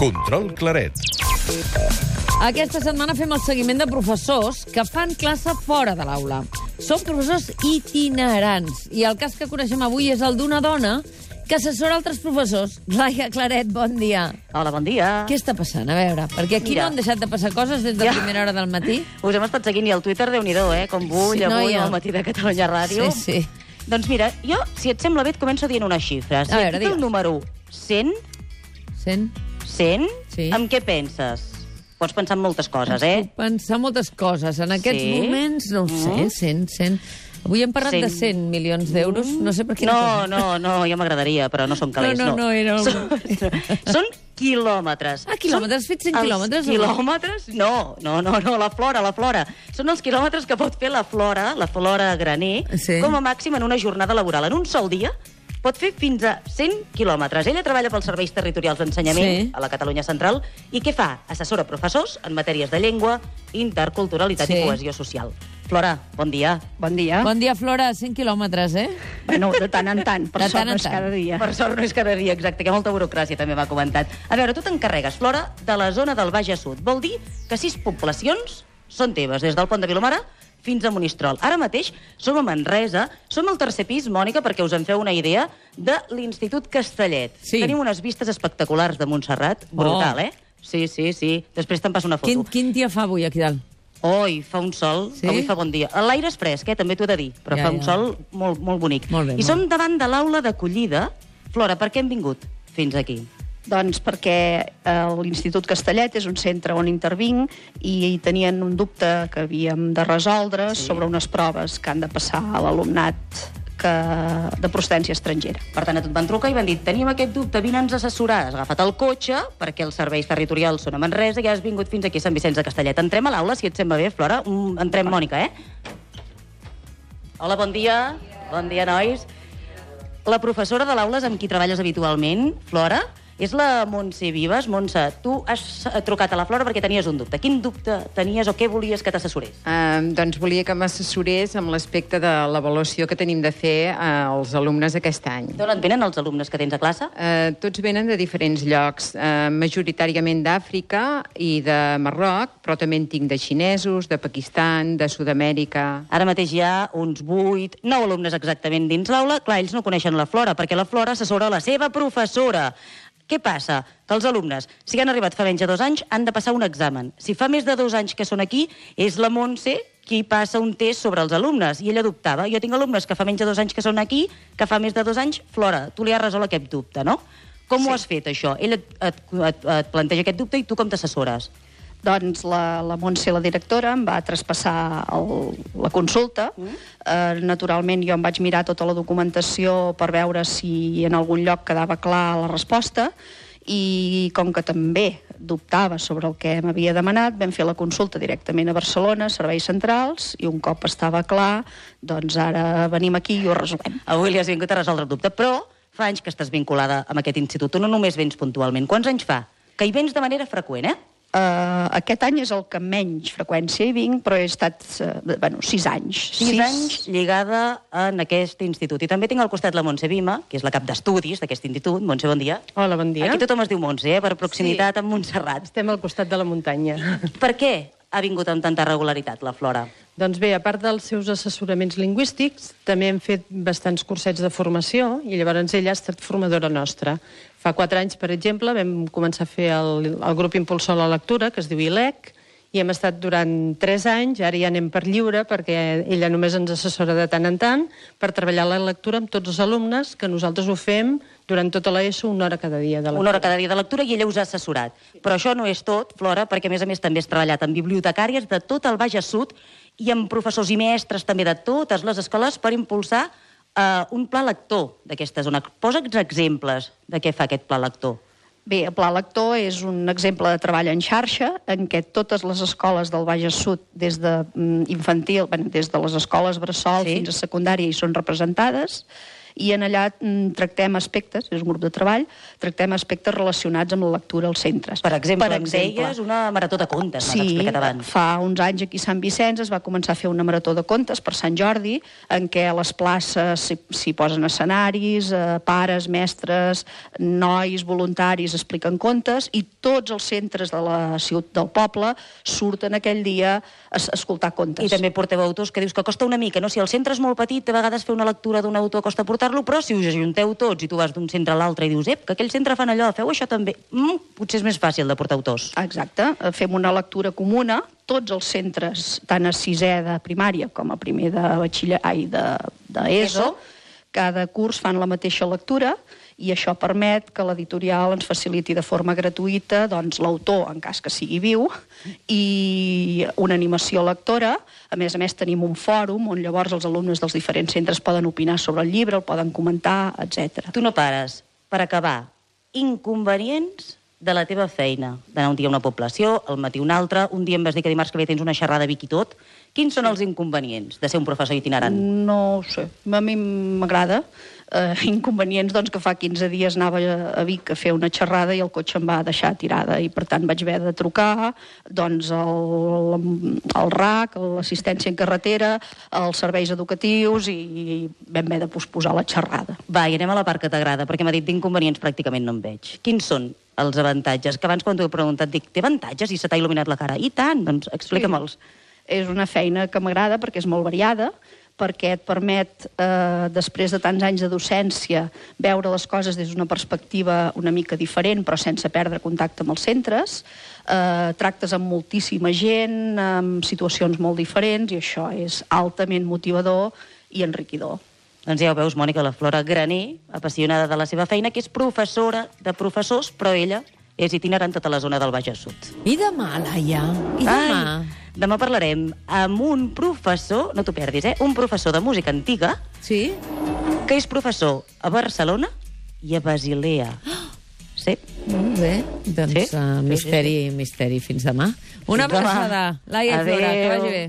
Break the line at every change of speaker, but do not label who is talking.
Control Claret.
Aquesta setmana fem el seguiment de professors que fan classe fora de l'aula. Són professors itinerants. I el cas que coneixem avui és el d'una dona que assessora altres professors. Laia Claret, bon dia.
Hola, bon dia.
Què està passant? A veure, perquè aquí
Mira.
no han deixat de passar coses des de
ja.
primera hora del matí.
Us hem estat seguint i al Twitter, déu nhi eh? Com bull,
sí,
avui, al matí de Catalunya Ràdio.
Sí, sí.
Doncs mira, jo, si et sembla bé, et començo dient unes xifres.
A veure, digues.
El número 100... 100 absent,
sí.
amb què penses? Pots pensar en moltes coses, eh?
Puc pensar moltes coses. En aquests
sí.
moments, no ho mm. sé,
sent,
100, 100... Avui hem parlat 100. de 100 milions d'euros, mm. no sé per què...
no,
cosa.
No, no, jo m'agradaria, però no són calés,
no. No, no, no era...
Són, són quilòmetres.
Ah, quilòmetres, fet 100 quilòmetres?
quilòmetres? No, no, no, no, la flora, la flora. Són els quilòmetres que pot fer la flora, la flora graner,
sí.
com a màxim en una jornada laboral. En un sol dia pot fer fins a 100 quilòmetres. Ella treballa pels serveis territorials d'ensenyament
Sí.
a la Catalunya Central i què fa? Assessora professors en matèries de llengua, interculturalitat
Sí.
i cohesió social. Flora, bon dia.
Bon dia.
Bon dia, Flora. 100 quilòmetres, eh?
Bueno, de tant en tant, per
De
sort
tant
no és
tant.
cada dia.
Per sort no és cada dia, exacte, que molta burocràcia també m'ha comentat. A veure, tu t'encarregues, Flora, de la zona del Baix Sud. Vol dir que sis poblacions són teves, des del pont de Vilomara fins a Monistrol. Ara mateix som a Manresa, som al tercer pis, Mònica, perquè us en feu una idea, de l'Institut Castellet.
Sí.
Tenim unes vistes espectaculars de Montserrat, brutal,
Oh.
eh? Sí, sí, sí. Després te'n passo una foto.
Quin, quin dia fa avui aquí dalt?
Oi, fa un sol,
Sí?
avui fa bon dia. L'aire és fresc, eh, també t'ho he de dir, però
Ja,
ja, fa
ja.
un sol molt, molt bonic.
Molt bé,
I
molt
som davant de l'aula d'acollida. Flora, per què hem vingut fins aquí?
Doncs perquè eh, l'Institut Castellet és un centre on intervinc i tenien un dubte que havíem de resoldre
Sí.
sobre unes proves que han de passar a l'alumnat que, de procedència estrangera.
Per tant, a tu et van trucar i van dir tenim aquest dubte, vine'ns a assessorar. Has agafat el cotxe, perquè els serveis territorials són a Manresa, i has vingut fins aquí a Sant Vicenç de Castellet. Entrem a l'aula, si et sembla bé, Flora. Mm, Entrem, Mònica, eh? Hola, bon dia. Bon dia, nois. La professora de l'aula és amb qui treballes habitualment, Flora, és la Montse Vives. Montse, tu has eh, trucat a la Flora perquè tenies un dubte. Quin dubte tenies o què volies que t'assessorés?
Uh, doncs volia que m'assessorés amb l'aspecte de l'avaluació que tenim de fer als alumnes aquest any.
D'on et venen els alumnes que tens a classe?
Uh, tots venen de diferents llocs, uh, majoritàriament d'Àfrica i de Marroc, però també en tinc de xinesos, de Pakistan, de Sud-amèrica...
Ara mateix hi ha uns 8, 9 alumnes exactament dins l'aula. Clar, ells no coneixen la Flora, perquè la Flora assessora la seva professora. Què passa? Que els alumnes, si han arribat fa menys de dos anys, han de passar un examen. Si fa més de dos anys que són aquí, és la Montse qui passa un test sobre els alumnes. I ella dubtava. Jo tinc alumnes que fa menys de dos anys que són aquí, que fa més de dos anys, Flora, tu li has resolt aquest dubte, no? Com ho has fet, això? Ell et, et, et, et planteja aquest dubte i tu com t'assessores?
Doncs la, la Montse, la directora, em va traspassar el, la consulta. Mm. Eh, naturalment, jo em vaig mirar tota la documentació per veure si en algun lloc quedava clar la resposta i com que també dubtava sobre el que m'havia demanat, vam fer la consulta directament a Barcelona, serveis centrals, i un cop estava clar, doncs ara venim aquí i ho resolem.
Avui li has vingut a resoldre el dubte, però fa anys que estàs vinculada amb aquest institut. Tu no només vens puntualment. Quants anys fa? Que hi vens de manera freqüent, eh?
Uh, aquest any és el que menys freqüència hi vinc, però he estat, uh, bueno, sis anys.
Sis, anys lligada en aquest institut. I també tinc al costat la Montse Vima, que és la cap d'estudis d'aquest institut. Montse, bon dia.
Hola, bon dia.
Aquí tothom es diu Montse, eh? per proximitat sí. amb Montserrat.
Estem al costat de la muntanya.
Per què ha vingut amb tanta regularitat la Flora?
Doncs bé, a part dels seus assessoraments lingüístics, també hem fet bastants cursets de formació i llavors ella ha estat formadora nostra. Fa quatre anys, per exemple, vam començar a fer el, el grup impulsor a la lectura, que es diu ILEC, i hem estat durant tres anys, ara ja anem per lliure, perquè ella només ens assessora de tant en tant, per treballar la lectura amb tots els alumnes, que nosaltres ho fem durant tota l'ESO una hora cada dia de lectura.
Una hora cada dia de lectura i ella us ha assessorat. Però això no és tot, Flora, perquè a més a més també has treballat amb bibliotecàries de tot el Baix Sud i amb professors i mestres també de totes les escoles per impulsar eh, un pla lector d'aquesta zona. Posa'ns exemples de què fa aquest pla lector.
Bé, el Pla Lector és un exemple de treball en xarxa en què totes les escoles del Baix Sud, des de mm, infantil, bueno, des de les escoles bressol
sí.
fins a secundària, hi són representades i en allà mm, tractem aspectes, és un grup de treball, tractem aspectes relacionats amb la lectura als centres.
Per exemple,
per
em deies una marató de contes, m'has
Sí,
explicat abans.
fa uns anys aquí a Sant Vicenç es va començar a fer una marató de contes per Sant Jordi, en què a les places s'hi- posen escenaris, eh, pares, mestres, nois, voluntaris expliquen contes, i tots els centres de la ciutat del poble surten aquell dia a escoltar contes.
I també porteu autors que dius que costa una mica, no? Si el centre és molt petit, a vegades fer una lectura d'un autor costa portar-lo, però si us ajunteu tots i tu vas d'un centre a l'altre i dius, ep, que aquell centre fan allò, feu això també, mm, potser és més fàcil de portar autors.
Exacte, eh, fem una lectura comuna, tots els centres, tant a sisè de primària com a primer de batxiller, ai, de, de ESO,
ESO.
Cada curs fan la mateixa lectura i això permet que l'editorial ens faciliti de forma gratuïta doncs, l'autor, en cas que sigui viu, i una animació lectora. A més a més, tenim un fòrum on llavors els alumnes dels diferents centres poden opinar sobre el llibre, el poden comentar, etc.
Tu no pares. Per acabar, inconvenients de la teva feina. D'anar un dia a una població, al matí un altre, un dia em vas dir que dimarts que ve tens una xerrada a Vic i tot. Quins són els inconvenients de ser un professor itinerant?
No ho sé, a mi m'agrada. Eh, inconvenients, doncs, que fa 15 dies anava a Vic a fer una xerrada i el cotxe em va deixar tirada i, per tant, vaig haver de trucar doncs, al, al RAC, l'assistència en carretera, als serveis educatius i, i vam haver de posposar la xerrada.
Va, i anem a la part que t'agrada, perquè m'ha dit d'inconvenients pràcticament no en veig. Quins són els avantatges? Que abans quan t'ho he preguntat dic, té avantatges i se t'ha il·luminat la cara? I tant, doncs explica'm-els.
És una feina que m'agrada perquè és molt variada, perquè et permet, eh, després de tants anys de docència, veure les coses des d'una perspectiva una mica diferent, però sense perdre contacte amb els centres. Eh, tractes amb moltíssima gent, amb situacions molt diferents, i això és altament motivador i enriquidor.
Doncs ja ho veus, Mònica, la Flora Graner, apassionada de la seva feina, que és professora de professors, però ella és itinerant tota la zona del Baix Sud.
I demà, Laia? I demà?
Ai, demà parlarem amb un professor, no t'ho perdis, eh? Un professor de música antiga
Sí?
que és professor a Barcelona i a Basilea. Sí.
Molt bé. Doncs
Sí?
sí? uh,
Sí,
misteri, misteri. Fins demà. Una
Fins demà.
abraçada. Laia i Flora, que
Adéu.
vagi bé.